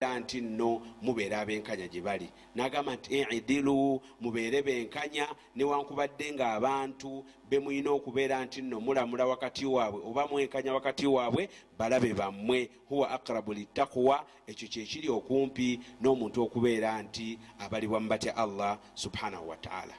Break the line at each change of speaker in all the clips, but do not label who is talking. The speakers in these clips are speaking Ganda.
nti nno mubeera abenkanya gye bali. Nagamba nti idilu mubeere benkanya newankubadde nga abantu bemulina okubeera nti nno mulamula wakati waabwe oba mwenkanya wakati waabwe balabe bammwe. Huwa akrabu litakuwa ekyo kyekiri okumpi n'omuntu okubeera nti abalibwa mu batya allah subhanahu wataala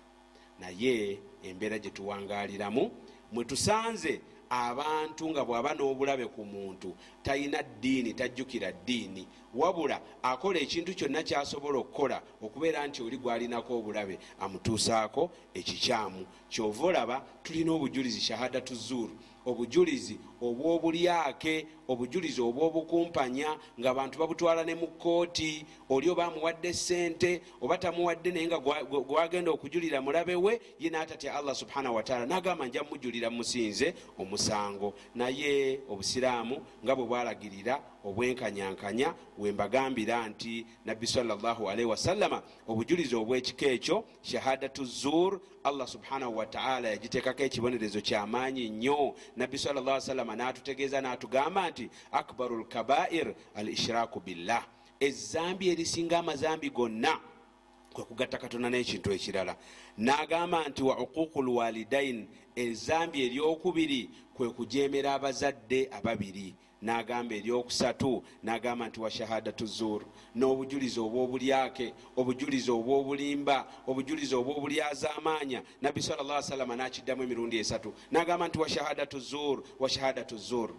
naye embeera gye tuwangaliramu mwetusanze abantu nga bw'aba n'obulabe ku muntu talina ddiini tajjukira ddiini. Wabula akola ekintu kyonna kyasobola okukola okubeera nti oli gwalinako obulabe amutuusaako ekikyamu. Kyova olaba tulina obujulizi shahadatu zuru obujulizi obwobulyake obujulizi obwobukumpanya nga abantu babutwala ne mu kooti oli oba amuwadde sente oba tamuwadde naye nga gwagenda okujulira mulabe we ye natatya allah subhanahu wataala nagamba nja mujulira musinze omusango. Naye obusiraamu nga bwe bwalagirira obwenkanyankanya wembagambira nti nabbi salllahualaihi wasallama obujulizi obwekika ekyo shahadatu zur allah subhanahu wataala yagiteekako ekibonerezo kyamaanyi nnyo. Nabbi salllah salama natutegeeza natugamba nti akbaru lkabair al ishraku billah. Ezambi erisinga amazambi gonna kwekugatta katonda n'ekintu ekirala. N'agamba nti wa uququ lwalidain ezambi eryokubiri kwe kujemera abazadde ababiri n'agamba eryokusatu n'agamba nti wa shahadatu zur n'obujulizi obwobulyake obujulizi obwobulimba obujulizi obwobulyazamaanya nabbi sal salama nakiddamu emirundi esatu. N'agamba nti wa shahadatu zur wa shahadatu zur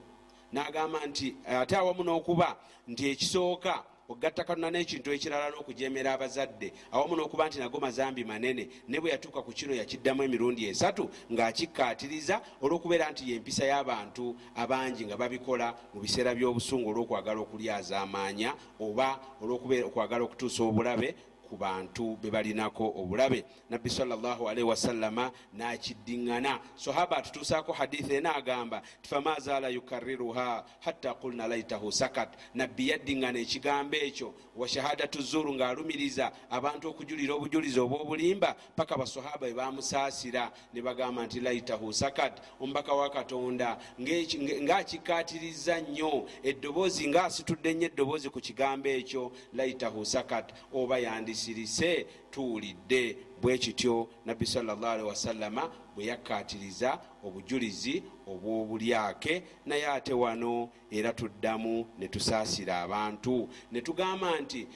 n'agamba nti ate awamu n'okuba nti ekisooka ogatta katonda n'ekintu ekirala n'okujemera abazadde. Awamu n'okuba nti nago mazambi manene ne bwe yatuuka ku kino yakiddamu emirundi esatu ng'akikkaatiriza olw'okubeera nti yempisa y'abantu abangi nga babikola mu biseera by'obusungu olw'okwagala okulyazamaanya oba olw'okwagala okutuusa obulabe ku bantu bebalinako obulabe. Nabbi salllahualaihi wasallama nakiddiŋŋana. Sohaba atutuusaako hadithi ena agamba tifamazala yukariruha hatta qulna laitahu sakat. Nabbi yaddiŋŋana ekigambo ekyo wa shahadatu zuru ng'alumiriza abantu okujulira obujulizi obw'obulimba paka basohaba bwe bamusaasira ne bagamba nti laitahu sakat omubaka wa katonda. Ng'akikkaatiriza nnyo eddoboozi ng'asitudde nnyo eddoboozi ku kigambo ekyo laitahu sakat oba yandis sirise tuwulidde bwe kityo nabbi salllahalihi wasallama bwe yakkaatiriza obujulizi obwobulyake. Naye ate wano era tuddamu ne tusaasira abantu ne tugamba nti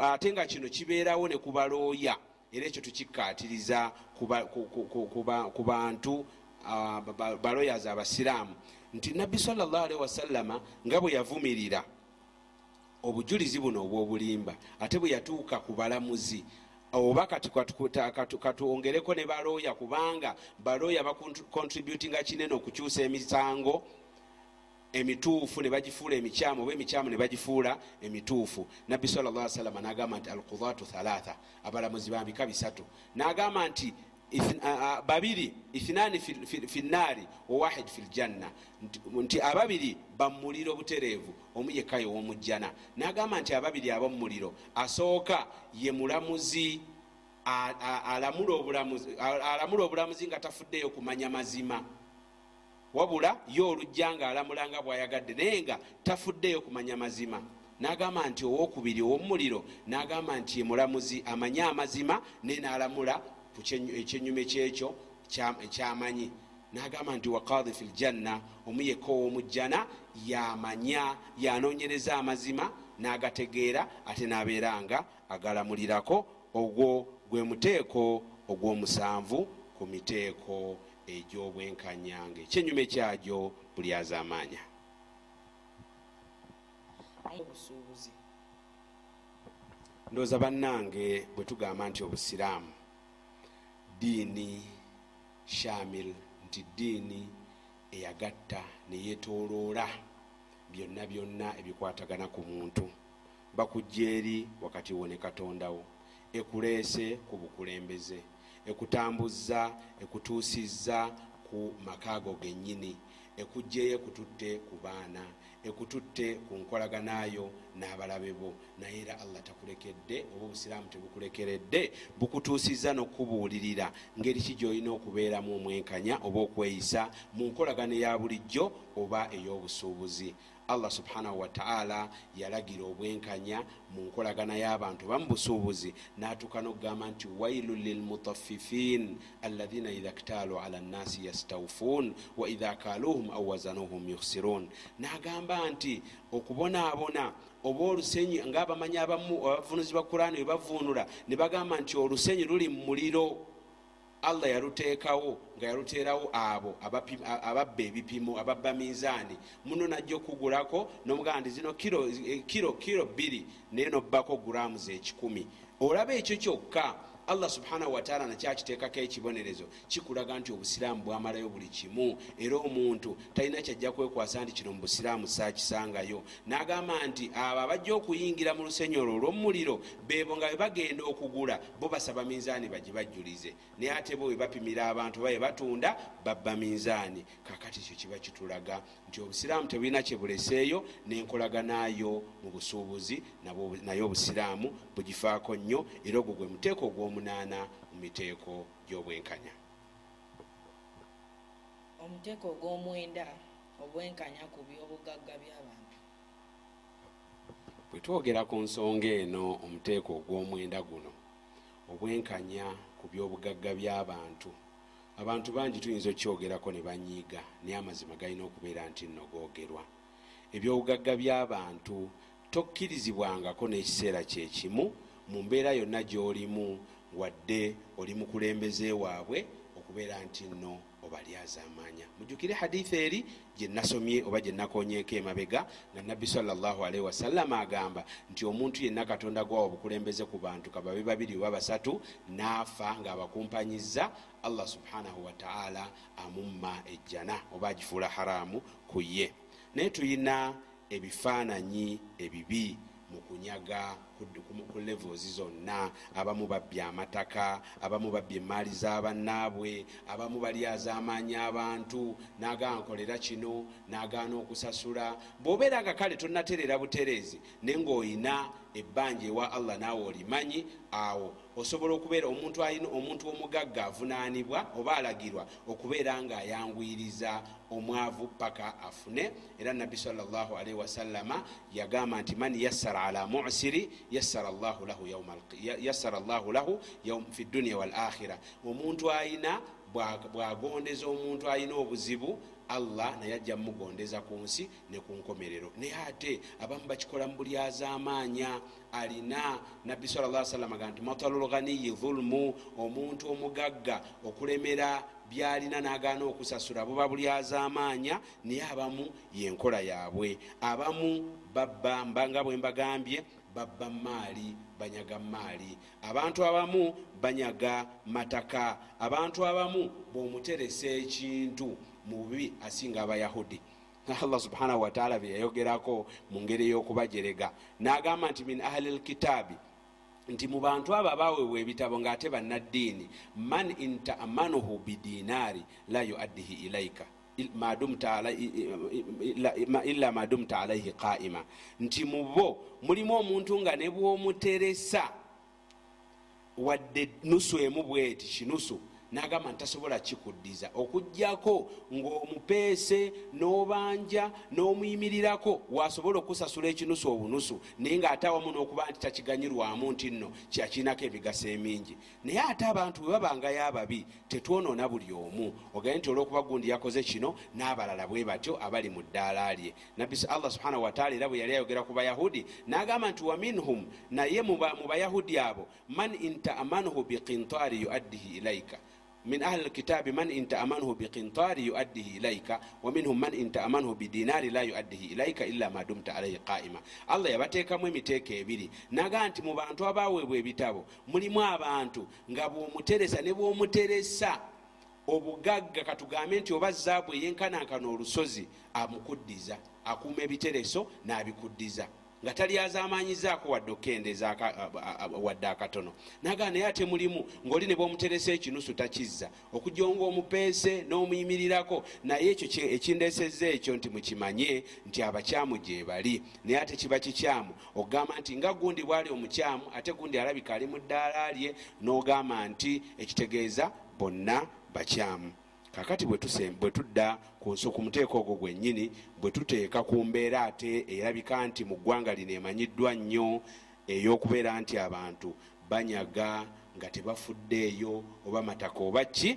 ate nga kino kibeerawo ne kubalooya era ekyo tukikkaatiriza ku bantu baloyazi abasiraamu. Nti nabbi salllahalihi wasallama nga bwe yavumirira obujulizi buno obwobulimba ate bwe yatuuka ku balamuzi oba katwongereko ne balooya kubanga balooya bakontributinga kinene okukyusa emisango emituufu nebagifuula emikyamu oba emikyamu nebagifuula emituufu. Nabbi sal salama nagamba nti alqudatu thalatha abalamuzi bambika bisatu. Nagamba nti babiri ithinani fi nnaari wawahid fi ljanna. Nti ababiri bamuliro butereevu omu yekkayo owomujjana nagamba nti ababiri abomuliro asooka ye mulamuzi alamula obulamuzi nga tafuddeyo kumanya mazima. Wabula ye olujja nga alamula nga bwayagadde naye nga tafuddeyo kumanya mazima. Nagamba nti owokubiri owomuliro nagamba nti ye mulamuzi amanye amazima naye nalamula ekyenyume kyekyo ekyamanyi nagamba nti waqadi fi ljanna omuyeka owomujjana yamanya yanonyereza amazima nagategeera ate nabeeranga agalamulirako ogwo gwe muteeko ogwomusanvu ku miteeko egyobwenkanyanga ekyenyume kyagyo buli azamanya ndowooza bannange bwe tugamba nti obusiraamu diini shamil nti diini eyagatta neyetoloola byonna byonna ebikwatagana ku muntu. Bakujja eri wakati wo ne katondawo ekuleese ku bukulembeze ekutambuza ekutuusizza ku makaago gennyini ekugjeyo ekututte ku baana ekututte ku nkolaganayo n'abalabe bo. Naye era allah takulekedde oba obusiraamu tebukulekeredde bukutuusiza n'okubuulirira. Ngeri ki gyolina okubeeramu omwenkanya oba okweyisa mu nkolagano eya bulijjo oba ey'obusuubuzi allah subhanahu wataala yalagira obwenkanya mu nkolagana y'abantu bamubusuubuzi natuka nokugamba nti wailu lilmutaffifin alaina idha ktaalu ala nnasi yastawfun wa idha kaluhum au wazanuhum yukhsirun nagamba nti okubonaabona oba olusenyi ngaabamanyi abamu abavunuzi ba kurani webavunula ne bagamba nti olusenyi luli mu muliro allah yaluteekawo nga yaluteerawo abo ababba ebipimo ababba minzaani. Muno najja okugulako nomugamba nti zino kiro kiro bbiri naye nobbako guramuzi ekikumi olaba ekyo kyokka allah subhanahu wataala nakyakiteekako ekibonerezo kikulaga nti obusiraamu bwamalayo buli kimu. Era omuntu talina kyajja kwekwasa nti kino mu busiraamu sakisangayo nagamba nti abo abajja okuyingira mu lusenyi olwo olwomuliro bebo nga bebagenda okugula bo basaba minzaani bagibajjulize naye ate bo webapimira abantu baye batunda babba minzaani. Kakati ekyo kiba kitulaga nti obusiraamu tebulina kyebuleseeyo nenkolaganayo mu busuubuzi naye obusiraamu bugifaako nnyo era ogwo gwe muteeko ogw'omunaana mu miteeko gy'obwenkanya
omuteeko ogw'omwenda obwenkanya ku byobugagga by'abantu.
Bwe twogera ku nsonga eno omuteeko ogw'omwenda guno obwenkanya ku byobugagga by'abantu abantu bangi tuyinza okyogerako ne banyiiga naye amazima galina okubeera nti nno googerwa. Ebyobugagga by'abantu tokkirizibwangako n'ekiseera kyekimu mu mbeera yonna gy'olimu wadde oli mukulembeze waabwe okubeera nti nno obalyazaamanya mujjukire haditha eri gyenasomye oba gyenakonyeko emabega nga nabbi salllahalaihi wasallama agamba nti omuntu yenna katonda gwawa obukulembeze ku bantu kababe babiri oba basatu naafa ngaabakumpanyiza allah subhanahu wataala amumma ejjana oba agifuula haramu ku ye. Naye tuyina ebifaananyi ebibi mu kunyaga ku levels zonna. Abamu babbya amataka abamu babbya emaali z'abannaabwe abamu balyazaamaanya abantu. Nagaana nkolera kino nagaana okusasula bw'obeera nga kale tonaterera butereezi naye ngaoyina ebbanja ewa allah naawe olimanyi awo osobola okubeera omuntu alina omuntu omugagga avunaanibwa oba alagirwa okubeera nga ayangwiriza omwavu paka afune. Era nabbi salllahalaihi wasallama yagamba nti man yassara ala musiri yassara llahu lahu fi dunia wal akhira omuntu ayina bwagondeza omuntu alina obuzibu allah naye ajja mumugondeza ku nsi ne ku nkomerero. Naye ate abamu bakikola mu buli azaamaanya alina nabbi sala salama ga nti matalul ghaniyi dhulmu omuntu omugagga okulemera byalina nagaana okusasula buba buli azaamaanya naye abamu yenkola yaabwe. Abamu babba nga bwe mbagambye babba maali banyaga maali. Abantu abamu banyaga mataka. Abantu abamu bwomuteresa ekintu mubi asinga abayahudi. Allah subhanahu wataala byeyayogerako mu ngeri y'okubajerega. Nagamba nti min ahli lkitaabi nti mu bantu abo abaweebwa ebitabo ngaate bannaddiini man intaamanuhu bidinaari la yuaddihi ilaika illa madumta alaihi qaima. Nti mubo mulimu omuntu nga ne bwomuteresa wadde nusu emu bweti kinusu nagamba ntasobola kikuddiza. Okugjako ngaomupeese n'obanja n'omuyimirirako wasobola okusasula ekinusu obunusu naye ngaate awamu n'okuba nti takiganyirwamu nti nno kyakiinako emigaso emingi. Naye ate abantu bwe babangayo ababi tetwonoona buli omu. Ogaye nti olwokuba gundi yakoze kino n'abalala bwe batyo abali mu ddaala lye. Nabbi allah subhanahu wataala era bwe yali ayogera ku bayahudi n'agamba nti wa minhum naye mu bayahudi abo man intaamanuhu biqintari yuaddihi ilaika min ahli lkitabi man intaamanuhu biqintari yuaddihi ilaika waminhum man intaamanuhu bidinari la yuaddihi ilaika illa ma dumta alaihi qaima allah yabateekamu emiteeko ebiri naga nti mu bantu abaweebwa ebitabo mulimu abantu nga bwomuteresa ne bwomuteresa obugagga katugambe nti oba zaabu eyenkanankana olusozi amukuddiza akuuma ebitereso n'abikuddiza nga tali azaamanyizaako wadde okukendeza wadde akatono. Naga naye ate mulimu ngaoli ne bwomuteresa ekinusu takizza. Okujonga omupeese n'omuyimirirako naye ekyo ekindeseza ekyo nti mukimanye nti abakyamu gye bali. Naye ate kiba kikyamu okugamba nti nga gundi bwali omukyamu ate gundi alabika ali mu ddaala lye n'ogamba nti ekitegeeza bonna bakyamu kakati bwe tudda ku nso- ku muteeko ogwo gwennyini bwe tuteeka ku mbeera ate erabika nti mu ggwanga lino emanyiddwa nnyo ey'okubeera nti abantu banyaga nga tebafuddeeyo oba mataka oba ki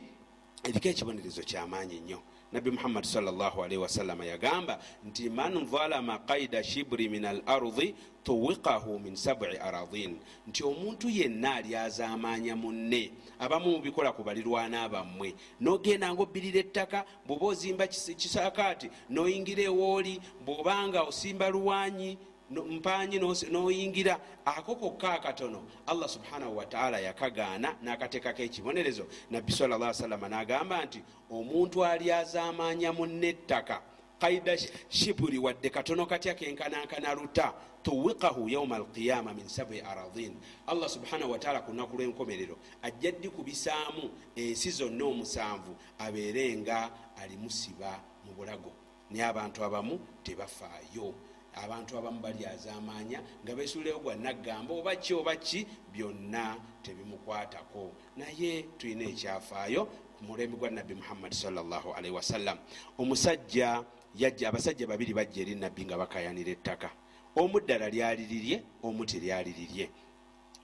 eriko ekibonerezo kyamaanyi nnyo nabbi muhammadi salli wasalama yagamba nti man zalama qaida shibri min al ardi tuwiqahu min sabi aradin nti omuntu yenna alyazaamaanya munne abamu mubikola ku balirwana bammwe. Nogenda ngaobbirira ettaka bweoba ozimba kis- kisakaati noyingira ewooli bwobanga osimba luwanyi mpanyi noyingira ako kokka akatono allah subhanahu wataala yakagaana n'akateekako ekibonerezo nabbi salla salama n'agamba nti omuntu alyazaamaanya munne ettaka kaida shiburi wadde katono katya kenkanankana luta tuwiqahu yauma alqiyama min sabi aradin allah subhanahu wataala ku lunaku lw'enkomerero ajja ddi kubisaamu ensi zonna omusanvu abeere nga alimusiba mu bulago. Naye abantu abamu tebafaayo abantu abamu balyazaamaanya nga besulewo gwa naggamba oba ki oba ki byonna tebimukwatako. Naye tulina ekyafaayo ku mulembe gwa nabbi muhammadi salllahalaihi wasallam. Omusajja yajja abasajja babiri bajja eri nabbi nga bakayanira ettaka. Omu ddala lyalirirye omu teryalirirye.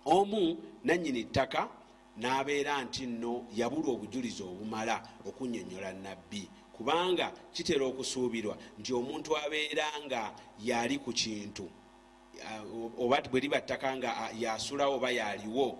Omu nanyini ttaka n'abeera nti nno yabula obujulizi obumala okunyonyola nabbi kubanga kitera okusuubirwa nti omuntu abeera nga yali ku kintu. Ah, oba bwe liba ttaka nga ah, yasulawo oba yaliwo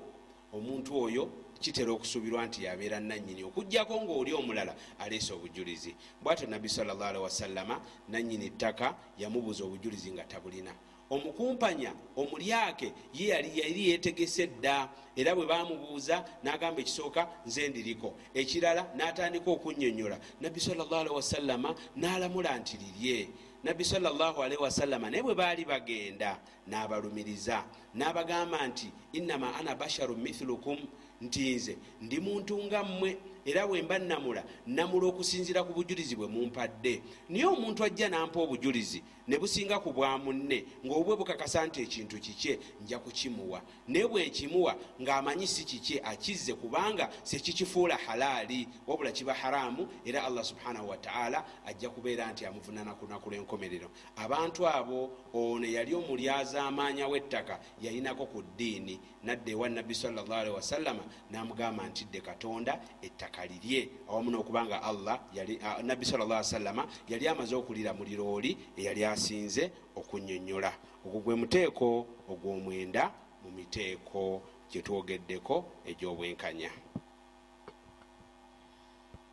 omuntu oyo kitera okusuubirwa nti yabeera nanyini okugjako ngaoli omulala aleese obujulizi. Bwatyo nabbi salli wasallama nanyini ttaka yamubuuza obujulizi nga tabulina omukumpanya omulyake ye yali yetegese dda era bwe bamubuuza n'agamba ekisooka nze ndiriko. Ekirala n'atandika okunyonyola nabbi salllahalihi wasallama n'alamula nti lirye. Nabbi salllahalihi wasallama naye bwe baali bagenda n'abalumiriza n'abagamba nti innama ana basharu mithlukum. Nti nze ndi muntu nga mmwe. Era bwe mba namula namula okusinzira ku bujulizi bwe mumpadde. Naye omuntu ajja nampa obujulizi ne businga ku bwa munne ng'obwe bukakasa nti ekintu kikye nja kukimuwa. Naye bwekimuwa ng'amanyi si kikye akizze kubanga sekikifuula halaali wabula kiba haramu era allah subhanahu wataala ajja kubeera nti amuvunana ku lunaku lw'enkomerero. Abantu abo ono yali omulyazaamaanya w'ettaka yayinako ku ddiini nadda ewa nabbi salllahalihi wasallama n'amugamba nti dde katonda ettaka lirye. Awamu n'okubanga allah ah, nabbi sallallahu alaihi wasallama yali amaze okulira mu lirooli eyali asinze okunyonyola. Ogwo gwe muteeko ogw'omwenda mu miteeko gye twogeddeko egy'obwenkanya.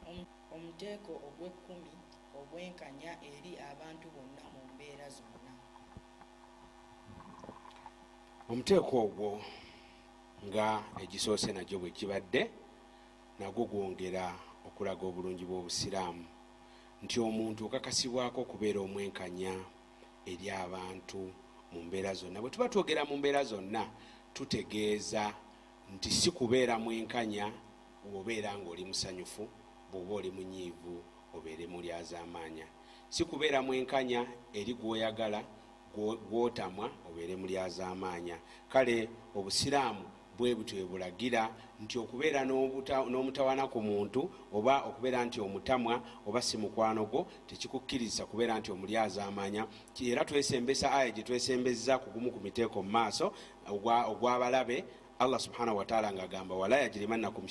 Omu- omuteeko ogw'ekkumi obwenkanya eri abantu bonna mu mbeera zonna.
Omuteeko ogwo nga egisoose nagyo bwe kibadde nagwo gwongera okulaga obulungi bw'obusiraamu nti omuntu okakasibwako okubeera omwenkanya eri abantu mu mbeera zonna. Bwe tuba twogera mu mbeera zonna tutegeeza nti si kubeera mwenkanya bwobeera ngaoli musanyufu bwoba oli munyiivu obeere mulyazaamaanya si kubeera mwenkanya eri gwoyagala gwo- gwotamwa obeere mulyazaamaanya kale obusiraamu bwe butyo bwebulagira nti okubeera n'omutawana ku muntu oba okubeera nti omutamwa oba si mukwano gwo tekikukkiriza kubeera nti omulyazaamaanya Ki- era twesembesa aya gye twesembeza ku gumu ku miteeko mu maaso ogwa- ogw'abalabe allah subhanahu wataala ngaagamba wala yajirimannakum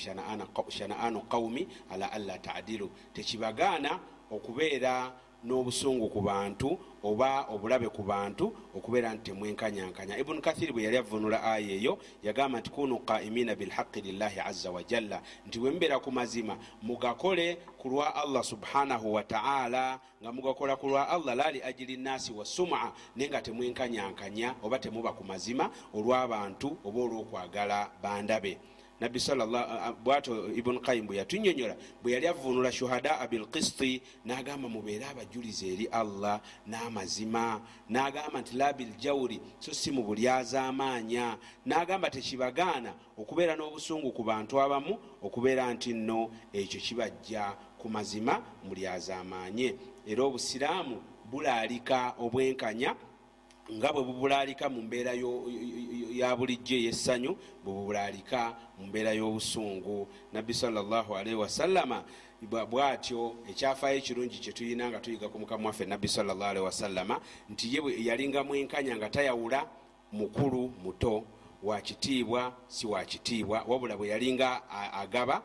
shanaanu qaumi ala alla tadilu. Tekibagaana okubeera n'obusungu ku bantu oba obulabe ku bantu okubeera nti temwenkanyankanya ibuni kathiri bwe yali avunula aya eyo yagamba nti kunu qaimina bilhaqi lillahi aza wajalla nti bwemubeera ku mazima mugakole ku lwa allah subhanahu wataala nga mugakola ku lwa allah lali ajiri nasi wasuma naye nga temwenkanyankanya oba temuba ku mazima olw'abantu oba olw'okwagala bandabe nabbi bwato ibuni kayim bwe yatunyonyola bwe yali avunula shuhadaa bilkisti n'agamba mubeere abajulizi eri allah n'amazima n'agamba nti la biljawuri so si mu bulyazaamaanya n'agamba tekibagaana okubeera n'obusungu ku bantu abamu okubeera nti nno ekyo kibajja ku mazima mulyazaamaanye era obusiraamu bulaalika obwenkanya nga bwe bubulalika mu mbeera ya bulijjo ey'essanyu bwe bubulalika mu mbeera y'obusungu. Nabbi salllahu alaihi wasallama bwa- bw'atyo ekyafaayo ekirungi kyetulina nga tuyiga ku mukama waffe nabbi salllah alihi wasallama nti ye yalinga mwenkanya nga tayawula mukulu muto wakitiibwa si wakitiibwa wabula bwe yalinga agaba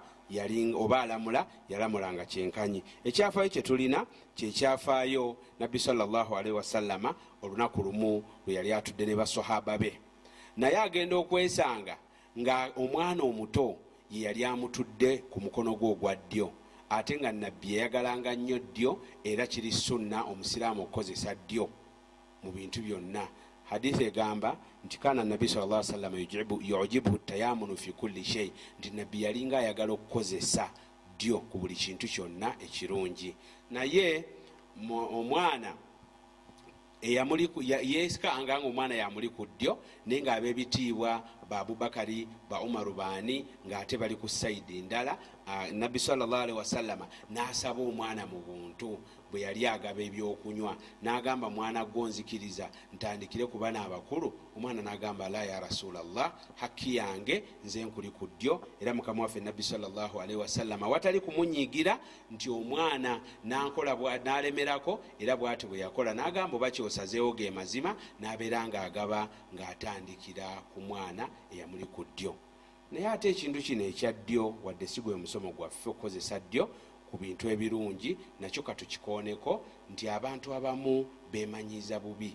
oba alamula yalamulanga kyenkanyi. Ekyafaayo kyetulina kyekyafaayo nabbi salllahalihi wasallama olunaku lumu lwe yali atudde ne basahaba be. Naye agenda okwesanga nga omwana omuto ye yali amutudde ku mukono gwe ogwa ddyo. Ate nga nabbi yayagalanga nnyo ddyo era kiri sunna omusiraamu okukozesa ddyo mu bintu byonna. Hadithi egamba nti kana nabi sal salama yujibuhu tayamunu fi kulli shei nti nabbi yalinga ayagala okukozesa ddyo ku buli kintu kyonna ekirungi. Naye omwana yesikanga nga omwana yamuli ku ddyo naye nga ab'ebitiibwa ba abubakari ba umaru baani ng'ate bali ku saidi ndala nabbi salllahalihi wasallama n'asaba omwana mu buntu bwe yali agaba ebyokunywa n'agamba mwana gonzikiriza ntandikire ku bana abakulu. Omwana n'agamba la ya rasulallah hakki yange nze nkuli ku ddyo. Era mukama waffe nabbi salllahalihi wasallama watali kumunyigira nti omwana nankola n'alemerako era bwati bwe yakola n'agamba oba kyosazeewo ge mazima n'abeera ng'agaba ng'atandikira ku mwana eyamuli ku ddyo. Naye ate ekintu kino ekya ddyo wadde si gwe musomo gwaffe okukozesa ddyo ku bintu ebirungi nakyo katukikooneko nti abantu abamu beemanyiiza bubi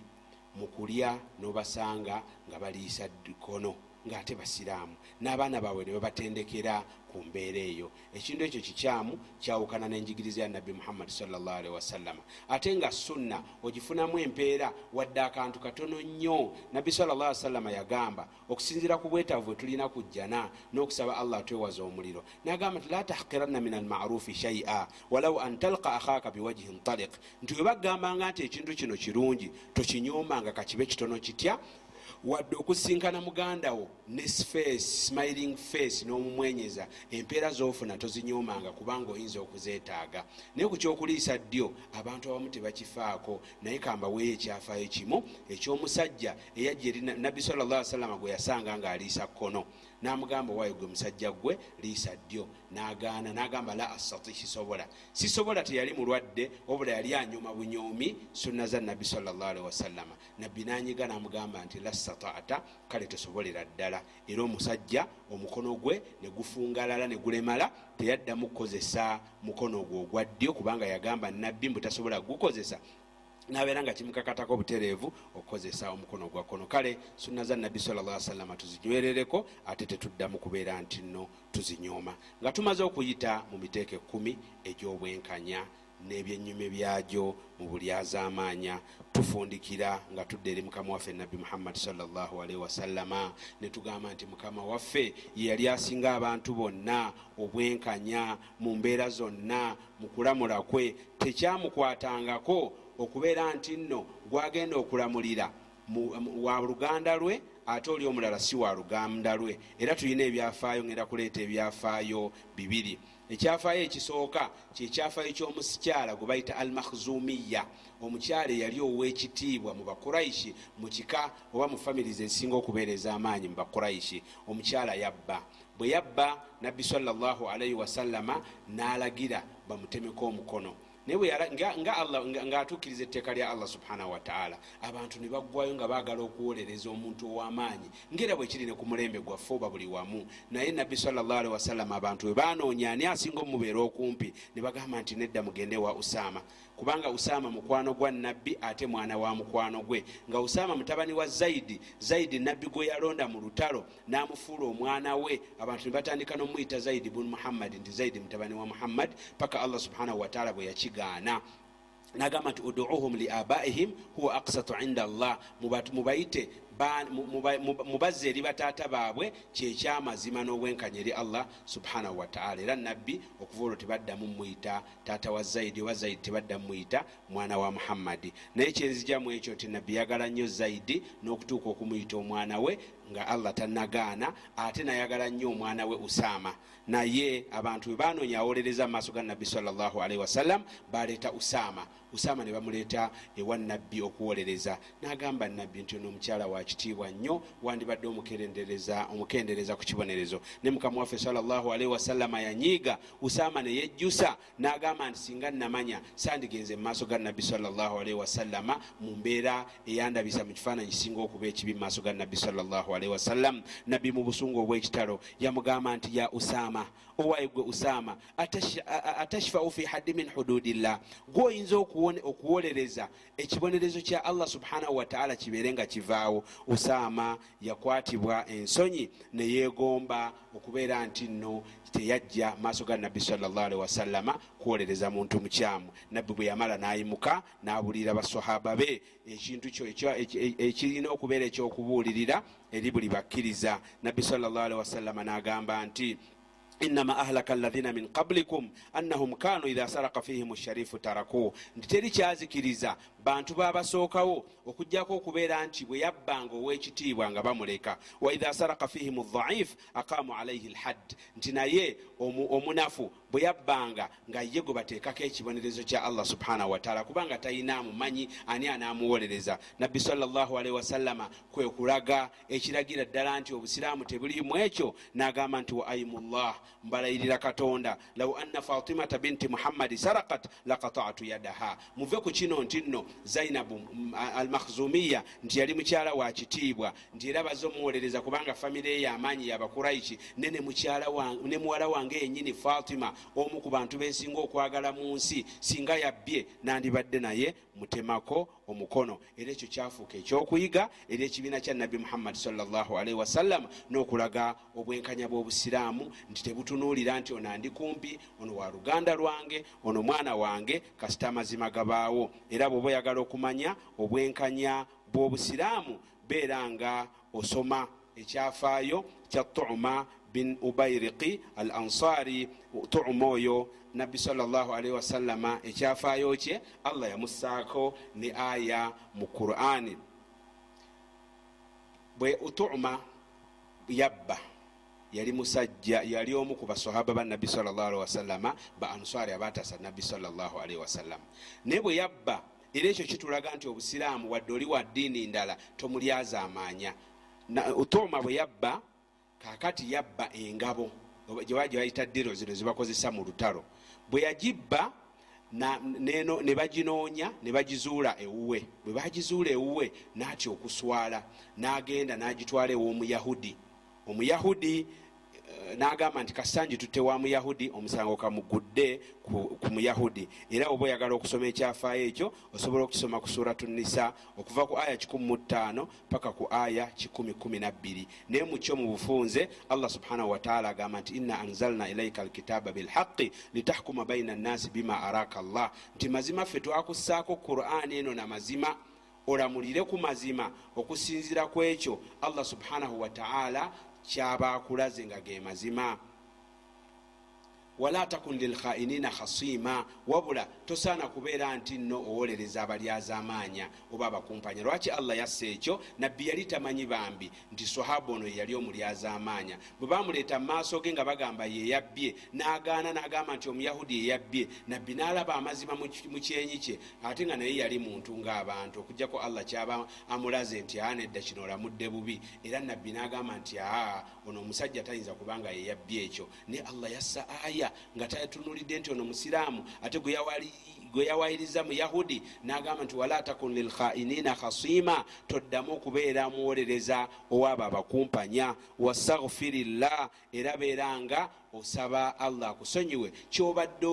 mu kulya n'obasanga nga baliisa kono ng'ate basiraamu. N'abaana baabwe ne babatendekera ku mbeera eyo. Ekintu ekyo kikyamu kyawukana n'enjigiriza ya nabbi muhammadi salllahalihi wasallama ate nga sunna ogifunamu empeera wadde akantu katono nnyo. Nabbi sallallahu alaihi wasallama yagamba okusinziira ku bwetaavu bwe tulina kujjana n'okusaba allah twewaza omuliro. Nagamba nti la tahkiranna min almarufi shaia walau an talqa akhaka biwajihin taliq. Nti we bagambanga nti ekintu kino kirungi tokinyoomanga kakibe kitono kitya wadde okusinkana mugandawo ne face smiling face n'omumwenyeza empeera zofuna tozinyomanga kubanga oyinza okuzeetaaga. Naye ku kyokuliisa ddyo abantu abamu tebakifaako naye kambaweeyo ekyafaayo kimu ekyomusajja eyajja eri nabbi salla salama gwe yasanga ng'aliisa kkono namugamba waayo gwe musajja gwe liisa ddyo. Nagaana nagamba la astati sisobola. Sisobola teyali mulwadde wabula yali anyuma bunyoomi sunna za nabbi salllahalihi wasallama nabbi nanyiga namugamba nti la statata kale tosobolera ddala. Era omusajja omukono gwe negufungalala negulemala teyaddamu kukozesa mukono gwe ogwa ddyo kubanga yagamba nabbi mbu tasobola gukozesa nabeera nga kimukakatako obutereevu okukozesa omukono gwa kono kale sunna za nabbi salla salama tuzinywerereko ate tetuddamu kubeera nti nno tuzinyooma. Nga tumaze okuyita mu miteeko ekumi egy'obwenkanya n'ebyenyume byagyo mu buli azaamaanya tufundikira nga tudde eri mukama waffe nabbi muhammadi salllahalihi wasallama ne tugamba nti mukama waffe ye yali asinga abantu bonna obwenkanya mu mbeera zonna mu kulamula kwe tekyamukwatangako okubeera nti nno gwagenda okulamulira mu- mu- wa luganda lwe ate oli omulala si wa luganda lwe. Era tulina ebyafaayo ngenda kuleeta ebyafaayo bibiri. Ekyafaayo ekisooka kyekyafaayo ky'omusikyala gwe bayita al makhzumiya omukyala eyali ow'ekitiibwa mu bakuraishi mu kika oba mu famirizi ezisinga okubeera ez'amaanyi mu bakuraishi omukyala yabba. Bwe yabba nabbi sallallahu alaihi wasallama n'alagira bamutemeko omukono naye nga- Allah- nga- ng'atuukiriza etteeka lya allah subhanahu wataala abantu ne baggwayo nga baagala okuwolereza omuntu ow'amaanyi ngaera bwe kiri ne ku mulembe gwaffe oba buli wamu. Naye nabbi salllahalihi wasallama abantu bwe banoonya ani asinga omubeera okumpi ne bagamba nti nedda mugende wa usaama. Kubanga usaama mukwano gwa nabbi ate mwana wa mukwano gwe. Nga usaama mutabani wa zaidi zaidi nabbi gwe yalonda mu lutalo n'amufuula omwana we. Abantu ne batandika n'omuyita zaidi bunu muhammadi nti zaidi mutabani wa muhammad paka allah subhanahu wataala bwe yakigaana nagamba nti uduuhum liabaihim huwa aksatu inda Mubatu- mubayite ba- mu- muba- muba- mubazza eri bataata baabwe kyekyamazima n'obwenkanya eri allah subhanahu wataala era nabbi okuva olwo tebaddamu muyita taata wa zaidi oba zaidi tebaddamu muyita mwana wa muhammadi naye kyenzijamu ekyo nti nabbi yagala nnyo zaidi n'okutuuka okumuyita omwana we nga allah tanagaana ate nayagala nnyo omwana we usaama. Naye abantu bwe banoonya awolereza mu maaso ga nabbi salllahualaihi wasallam baleeta usaama. Usaama ne bamuleeta ewa nabbi okuwolereza. N'agamba nabbi nti ono omukyala wa kitiibwa nnyo wandibadde omukendereza ku kibonerezo. Ne mukama waffe salllahualaihi wasallama yanyiiga usaama ne yejjusa n'agamba nti singa namanya sandigenze mu maaso ga nabbi salllahualaihi wasallama mu mbeera eyandabisa mu kifaananyi kisinga okuba ekibi mu maaso ga nabbi salllahualaihi wasallam nabbi mu busungu obw'ekitalo yamugamba nti ya usaama owaye gwe usaama atashfau fi haddi min hududillah. Gwe oyinza okuwone- okuwolereza ekibonerezo kya allah subhanahu wataala kibeere nga kivaawo usaama yakwatibwa ensonyi neyegomba okubeera nti nno teyajja maaso ga nabbi salllahalihi wasallama kuwolereza muntu mukyamu. Nabbi bwe yamala nayimuka n'abuulirira basahaba be ekintu kyo ekya- eki- ekirina okubeera ekyokubuulirira eri buli bakkiriza. Nabbi salllahalihi wasallama n'agamba nti inama ahlaka alaina min qablikum annahum kanu idha saraka fihim sharifu tarakuhu. Nti teri kyazikiriza bantu babasookawo okugjako okubeera nti bwe yabbanga ow'ekitiibwa nga bamuleka. Wa idha saraka fihim dhaif aqamu alaihi lhadd nti naye omu- omunafu bwe yabbanga nga ye gwe bateekako ekibonerezo kya allah subhanahu wataala kubanga talina amumanyi ani anamuwolereza nabbi salllahalihi wasallama kwe kulaga ekiragira ddala nti obusiraamu tebulimu ekyo n'agamba nti wa aimullah mbalayirira katonda lau anna fatimata binti muhammadi sarakat lakatatu yadaha. Muve ku kino nti nno zainabu mm, almakhzumiya nti yali mukyala wa kitiibwa nti era baze omuwolereza kubanga famire ye yamaanyi yabakuraishi ne muwala wange yenyini fatima omu ku bantu bensinga okwagala mu nsi singa yabbye nandibadde naye mutemako omukono. Era ekyo kyafuuka ekyokuyiga eri ekibiina kya nabbi muhammadi salllahualaihi wasallam n'okulaga obwenkanya bw'obusiraamu nti tebutunuulira nti ono andi kumpi ono wa luganda lwange ono mwana wange kasita amazima gabaawo era bw'oba oyagala okumanya obwenkanya bw'obusiraamu beera nga osoma ekyafaayo kya tuma bin ubairiki al ansari tuma oyo nabbi salllahualaihi wasallama ekyafaayo kye allah yamussaako ne aya mu qurani bwe tuma yabba yali musajja yali omu ku basahaba ba nabbi salllahalihi wasallama ba ansari abatasa nabbi salllahualaihi wasallama naye bwe yabba era ekyo kitulaga nti obusiraamu wadde oli wa ddiini ndala tomulyazaamaanya tuma bwe yabba kakati yabba engabo oba gye bayita diro zino zebakozesa mu lutalo bwe yagibba neno- ne baginoonya ne bagizuula ewuwe. Bwe bagizuula ewuwe naatya okuswala n'agenda n'agitwala ew'omuyahudi omuyahudi n'agamba nti kasanji tutte wa muyahudi? Omusango kamugudde ku muyahudi. Era oba oyagala okusoma ekyafaayo ekyo osobola okukisoma ku suratu nisa okuva ku aya 15 paka ku aya 112 naye mukyo mu bufunze allah subhanahu wataala agamba nti inna anzalna ilaika alkitaba bilhaqi litahkuma baina nnasi bima araka llah nti mazima ffe twakussaako qur'ani eno na mazima olamulire ku mazima okusinzira ku ekyo allah subhanahu wataala kyaba akulaze nga ge mazima. Wala takun lilkhainina khasima wabula tosaana kubeera nti nno owolereza abalyazaamaanya oba abakumpanya. Lwaki allah yassa ekyo? Nabbi yali tamanyi bambi nti sahaba ono yeyali omulyazaamaanya bwe bamuleeta mu maaso ge nga bagamba yeyabbye n'agaana n'agamba nti omuyahudi yeyabbye nabbi n'alaba amazima mu kyenyi kye ate nga naye yali muntu ng'abantu. Okugjako allah kyaba amulaze nti aa nedda kino olamudde bubi. Era nabbi n'agamba nti aa ono omusajja tayinza kubanga yeyabbye ekyo. Naye allah yassa aya nga tatunulidde nti ono musiraamu ate gwe yawali- gwe yawayiriza muyahudi n'agamba nti wala takun lilkhainina khasima toddamu okubeera muwolereza owaabo abakumpanya. Wastaghfirillah era beeranga osaba allah akusonyiwe kyobadde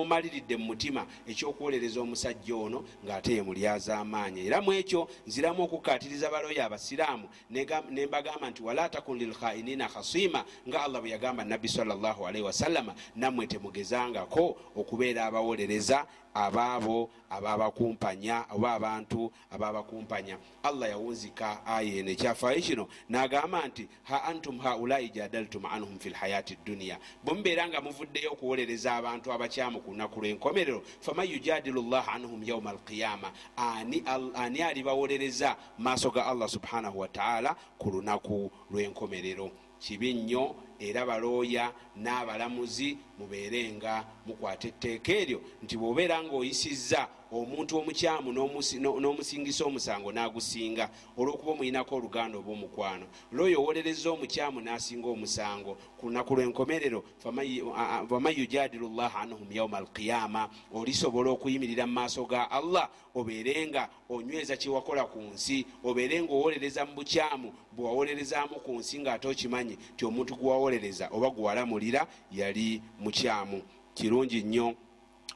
omaliridde mu mutima ekyokuwolereza omusajja ono ng'ate ye mulyazaamaanya era mu ekyo nziramu okukatiriza baloyo abasiraamu ne mbagamba nti wala takun lilkhainina khasima nga allah bwe yagamba nabbi salllahualaihi wasallama nammwe temugezangako okubeera abawolereza abaabo ababakumpanya oba abantu ababakumpanya allah yawunzika aya eno ekyafaayo kino n'agamba nti ha antum haulai jadaltum anhum fi lhayati dduniya bwemubeera nga muvuddeyo okuwolereza abantu abakyamu ku lunaku lw'enkomerero faman yujadilu llah anhum yauma alqiyama. Ani, alibawolereza maaso ga allah subhanahu wataala ku lunaku lw'enkomerero? Kibi nnyo era balooya n'abalamuzi mubeerenga mukwata etteeka eryo nti bw'obeera ng'oyisizza omuntu omukyamu n'omusingisa omusango n'agusinga olw'okuba omuyinako oluganda oba omukwano. Looyo owolereza omukyamu n'asinga omusango ku lunaku lw'enkomerero faman yujadilu llah anhum yauma alqiyama olisobola okuyimirira mu maaso ga allah obeerenga onyweza kyewakola ku nsi obeerenga owolereza mu bukyamu bwewawolerezaamu ku nsi ng'ate okimanyi ti omuntu gwewawolereza oba gwewalamulira yali mukyamu. Kirungi nnyo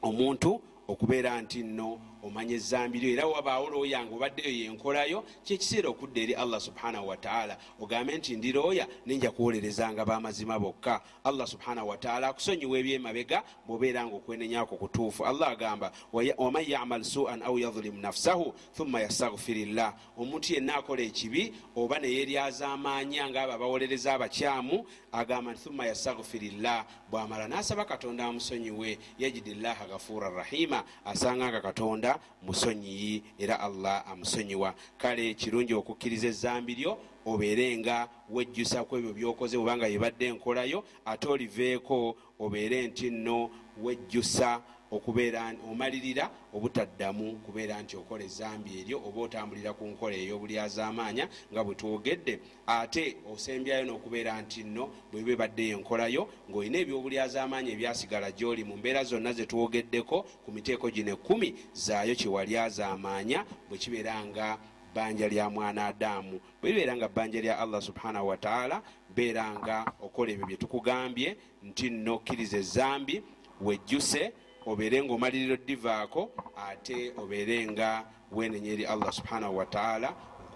omuntu okubeera nti nno omanya ezambi lyo. Era wabaawo looyanga obaddeyo yenkolayo kyekiseera okudda eri allah subhanahu wataala ogambe nti ndirooya nenja kuwolerezanga bamazima bokka. Allah subhanahu wataala akusonyiwa ebyemabega bwobeera nga okwenenyako kutuufu. Allah agamba waman yamal suan au yadhlim nafsahu thumma yastaghfirillah. Omuntu yenna akola ekibi oba neyeryaza amaanya ngaabo abawolereza abakyamu agamba nti thumma yastaghfirillah. Bwamala nasaba katonda amusonyiwe. Yajidillaha ghafura rahima asanga nga katonda musonyiyi era allah amusonyiwa. Kale kirungi okukkiriza ezambi lyo obeere nga wejjusa ku ebyo byokoze obanga yebadde enkolayo ate oliveeko obeere nti nno wejjusa okubeera omalirira obutaddamu kubeera nti okola ezambi eryo oba otambulira ku nkola ey'obulyazaamaanya nga bwe twogedde. Ate osembyayo n'okubeera nti nno bweba ebaddeyo enkolayo ng'olina ebyobulyazaamaanya ebyasigala gy'oli mu mbeera zonna ze twogeddeko ku miteeko gino ekkumi zaayo kyewalyazaamaanya bwe kibeera nga bbanja lya mwana adamu bwe libeera nga bbanja lya allah subhanahu wataala beera nga okola ebyo bye tukugambye nti nno kkiriza ezambi wejjuse obeere nga omaliriro divaako ate obeere nga wenenya eri allah subhanahu wataala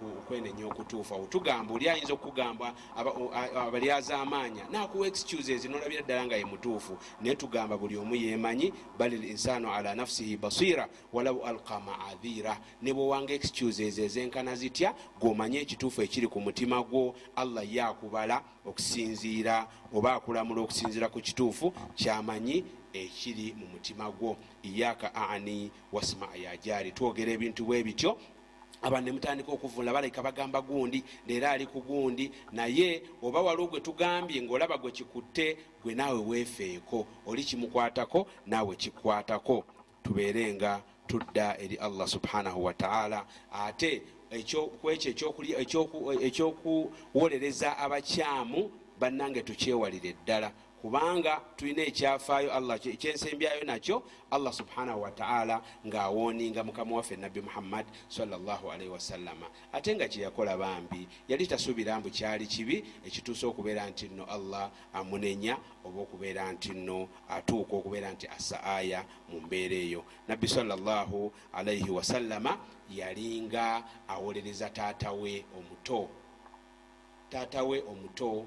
okwenenya okutuufu awo tugamba oli ayinza okugamba abalyazaamaanya nakuwa excuses nolabira ddala nga ye mutuufu. Naye tugamba buli omu yemanyi bali linsanu ala nafsihi basira walau alqa maadhira. Ne bwewanga excuses ezenkana zitya gomanye ekituufu ekiri ku mutima gwo allah ye akubala okusinziira oba akulamula okusinziira ku kituufu kyamanyi ekiri mu mutima gwo. Iyaka ani wasima yajari twogera ebintu bwe bityo. Abantu nemutandika okuvunula baleka bagamba gundi leero ali ku gundi. Naye oba waliwo gwe tugambye ngaolaba gwe kikutte gwe naawe weefeeko. Oli kimukwatako naawe kikwatako. Tubeere nga tudda eri allah subhanahu wataala ate kwekyo ekyokuwolereza abakyamu bannange tukyewalire ddala kubanga tulina ekyafaayo allah ekyensembyayo nakyo allah subhanahu wataala ngaawoninga mukama waffe nabbi muhammad salllahalaihi wasallama ate nga kyeyakola bambi yali tasuubira mbu kyali kibi ekituusa okubeera nti nno allah amunenya oba okubeera nti nno atuuka okubeera nti assa aya mu mbeera eyo. Nabbi sallallahu alaihi wasallama yalinga awolereza taatawe omuto. Taatawe omuto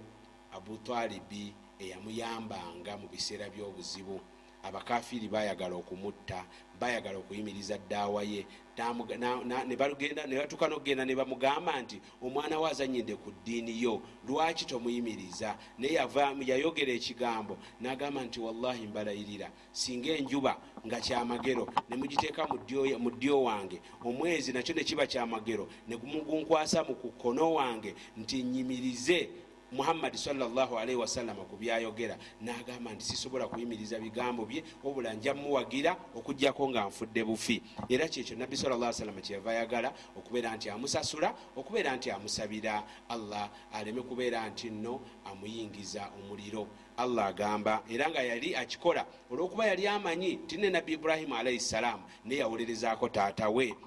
abutalibi eyamuyambanga mu biseera by'obuzibu. Abakafiri bayagala okumutta bayagala okuyimiriza ddaawa ye. Ne batuuka nokugenda ne bamugamba nti omwana we azanyide ku ddiini yo lwaki tomuyimiriza? Naye yayogera ekigambo n'agamba nti wallahi mbalayirira singa enjuba nga kyamagero nemugiteeka mu ddyo wange omwezi nakyo ne kiba kyamagero nemugunkwasa mu kukono wange nti nyimirize muhammadi salllahalaihi wasallama ku byayogera nagamba nti sisobola kuyimiriza bigambo bye wabula nja muwagira okugjako nga nfudde bufi. Era kyekyo nabbi salla salama kyeyava ayagala okubeera nti amusasula okubeera nti amusabira. Allah aleme kubeera nti nno amuyingiza omuliro. Allah agamba era nga yali akikola olwokuba yali amanyi ti ne nabbi ibrahimu alaihi salaamu naye yawolerezaako taatawe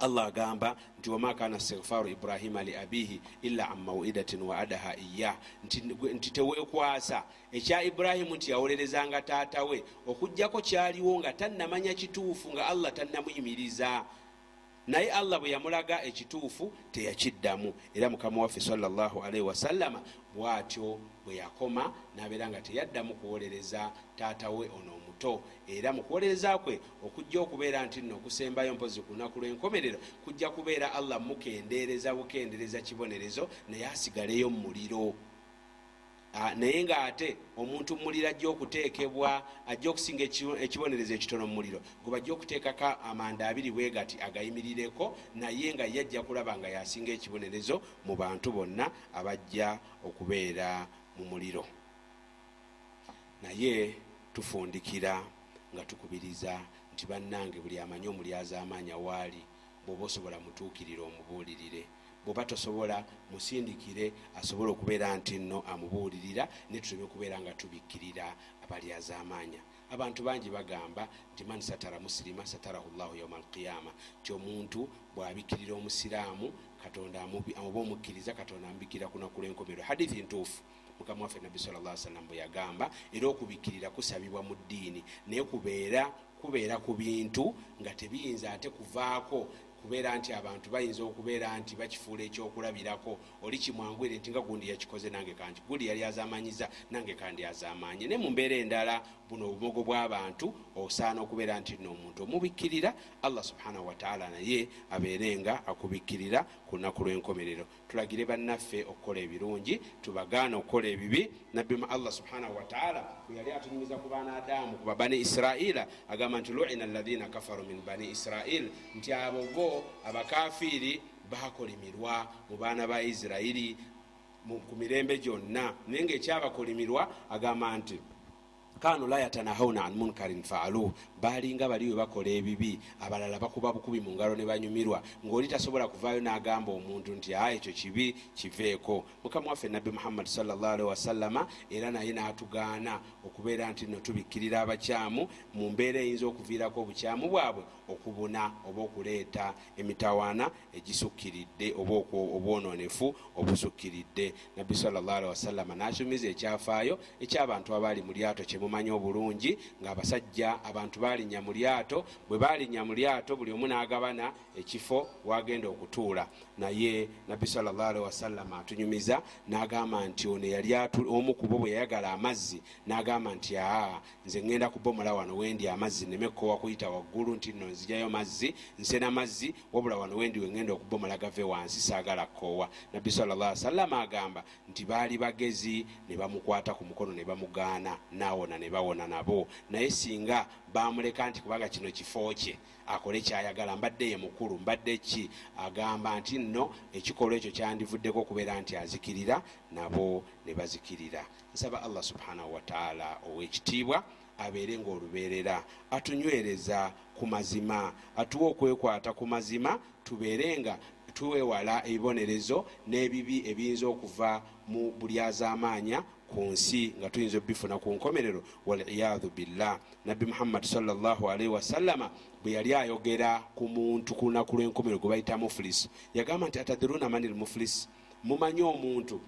allah agamba nti wama kana stigfaru ibrahima li abihi illa an mawidatin waadaha iyah nti tewekwasa. Ekya iburahimu nti yawolerezanga taatawe okugjako kyaliwo nga tannamanya kituufu nga allah tannamuyimiriza. Naye allah bwe yamulaga ekituufu teyakiddamu. Era mukama waffe salllahalaihi wasallama bwatyo bwe yakoma nabeera nga teyaddamu kuwolereza taatawe ono buto era mu kuwolereza kwe okujja okubeera nti nno okusembayo mpozi ku lunaku lw'enkomerero kujja kubeera allah mukendeereza bukendeereza kibonerezo naye asigaleyo mu muliro naye ngaate omuntu muliro ajja okuteekebwa ajja okusinga ekibo- ekibonerezo ekitono mu muliro gwe bajja okuteekako amanda abiri bwe gati agayimirireko naye nga yajja kulaba nga yasinga ekibonerezo mu bantu bonna abajja okubeera mu muliro. Naye tufundikira nga tukubiriza nti bannange buli amanyi omulyaza amaanya waali bw'oba osobola mutuukirire omubuulirire. Bw'oba tosobola musindikire asobole okubeera nti nno amubuulirira ne tuleme okubeera nga tubikkirira abalyaza amaanya abantu bangi bagamba nti man satara musirima satarahu llahu yauma alqiyama. Nti omuntu bw'abikkirira omusiraamu katonda oba omukkiriza katonda amubikkirira kunaku lwenkomero hadithi ntuufu mukama waffe nabbi salla sallam bwe yagamba era okubikkirira kusabibwa mu ddiini. Naye kubeera kubeera ku bintu nga tebiyinza ate kuvaako kubeera nti abantu bayinza okubeera nti bakifuula ekyokulabirako. Oli kimwangwire nti nga gundi yakikoze nange kanti gundi yali azamanyiza nange kandi azamanye. Naye mu mbeera endala buno obumogo bw'abantu osaana okubeera nti no omuntu omubikkirira allah subhanahu wataala naye abeerenga akubikkirira ku lunaku lw'enkomerero. Tulagire bannaffe okukola ebirungi tubagaana okukola ebibi. Nabbi mu allah subhanahu wataala bwe yali atunyumiza ku baana adamu ku babani isiraila agamba nti luina alaina kafaru min bani israil. Nti abo bo abakafiiri bakolimirwa mu baana ba isirairi ku mirembe gyonna. Naye ngaekyabakolimirwa agamba nti kanu la yatanahawuna an munkarin faaluh balinga bali we bakola ebibi abalala bakuba bukubi mu ngalo ne banyumirwa. Ngaoli tasobola kuvaayo n'agamba omuntu nti a ekyo kibi kiveeko. Mukama waffe nabbi muhammadi salllahalihi wasallama era naye n'atugaana okubeera nti no tubikkirira abakyamu mu mbeera eyinza okuviirako obukyamu bwabwe okubuna oba okuleeta emitawaana egisukkiridde oba obwononefu obusukkiridde. Nabbi salllahalihi wasallama n'akyumiza ekyafaayo ekyabantu abaali mu lyato kyemumanyi obulungi ng'abasajja abantu balinnya mu lyato bwe balinnya mu lyato buli omu n'agabana ekifo wagenda okutuula. Naye nabbi wasallama atunyumiza n'agamba nti ono yali omu ku bo bwe yayagala amazzi n'agamba nti aa nze ŋŋenda kubomola wano wendi amazzi nemekkowa kuyita waggulu nti nno nzijayo mazzi nsena mazzi wabula wano wendi weŋŋenda okubomola gave wansi saagala kkoowa nabbi sallallahu sallama agamba nti baali bagezi ne bamukwata ku mukono ne bamugaana naawona ne bawona nabo. Naye singa bamuleka nti kubanga kino kifo kye akole kyayagala mbadde ye mukulu mbadde ki? Agamba nti nno ekikolwa ekyo kyandivuddeko okubeera nti azikirira nabo ne bazikirira. Nsaba allah subhanahu wataala ow'ekitiibwa abeere ngaolubeerera atunywereza ku mazima atuwa okwekwata ku mazima tubeere nga tuwewala ebibonerezo n'ebibi ebiyinza okuva mu bulyazaamaanya ku nsi nga tuyinza obifuna ku nkomerero waliyadhu billah. Nabbi muhammadi salllahalaihi wasallama bwe yali ayogera ku muntu ku lunaku lw'enkomerero gwe bayita mufulisi yagamba nti atadhiruna mani lmufulisi mumanyi omuntu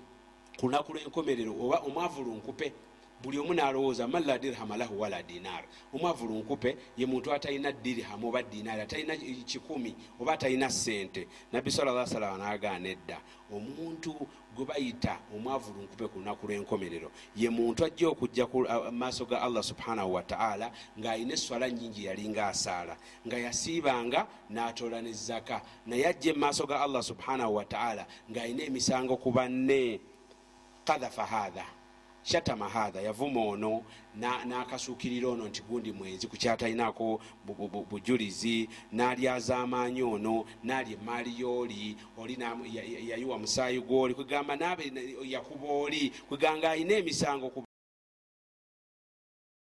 ku lunaku lw'enkomerero oba omwavulunkupe buli omu nalowooza man la dirhama lahu wala dinar? Omwavulunkupe ye muntu atalina dirhamu oba dinaari atalina kikumi oba atalina sente nabbi sala salama nagaana edda. Omuntu gwe bayita omwavulunkupe ku lunaku lw'enkomerero ye muntu ajja okujja ku maaso ga allah subhanahu wataala ng'alina eswala nyingi yalinga asaala nga yasiibanga n'atoola nezaka naye ajja emaaso ga allah subhanahu wataala ng'alina emisango ku banne. Kadhafa hatha shatama hatha yavuma ono nakasuukirira ono nti gundi mwenzi kukyatalinako bujulizi nalyazaamaanyi ono nalya emaali yooli oli yayiwa musaayi gwoli kwegamba nabe yakuba oli kweganga alina emisango ku